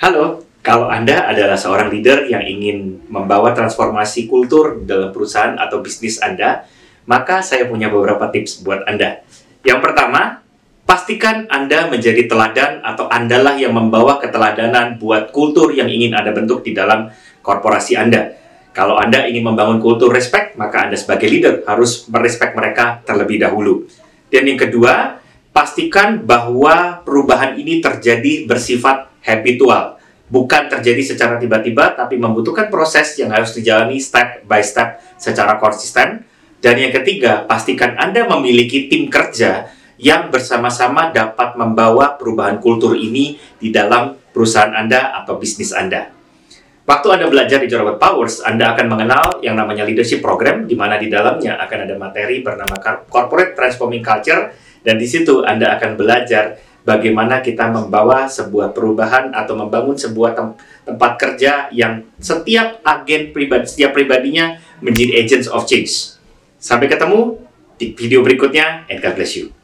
Halo, kalau Anda adalah seorang leader yang ingin membawa transformasi kultur dalam perusahaan atau bisnis Anda, maka saya punya beberapa tips buat Anda. Yang pertama, pastikan Anda menjadi teladan atau Andalah yang membawa keteladanan buat kultur yang ingin Anda bentuk di dalam korporasi Anda. Kalau Anda ingin membangun kultur respect, maka Anda sebagai leader harus merespek mereka terlebih dahulu. Dan yang kedua, pastikan bahwa perubahan ini terjadi bersifat habitual. Bukan terjadi secara tiba-tiba, tapi membutuhkan proses yang harus dijalani step by step secara konsisten. Dan yang ketiga, pastikan Anda memiliki tim kerja yang bersama-sama dapat membawa perubahan kultur ini di dalam perusahaan Anda atau bisnis Anda. Waktu Anda belajar di Jorobot Powers, Anda akan mengenal yang namanya leadership program, di mana di dalamnya akan ada materi bernama Corporate Transforming Culture, dan di situ Anda akan belajar bagaimana kita membawa sebuah perubahan atau membangun sebuah tem tempat kerja yang setiap agen pribadi, setiap pribadinya menjadi agents of change. Sampai ketemu di video berikutnya, and God bless you.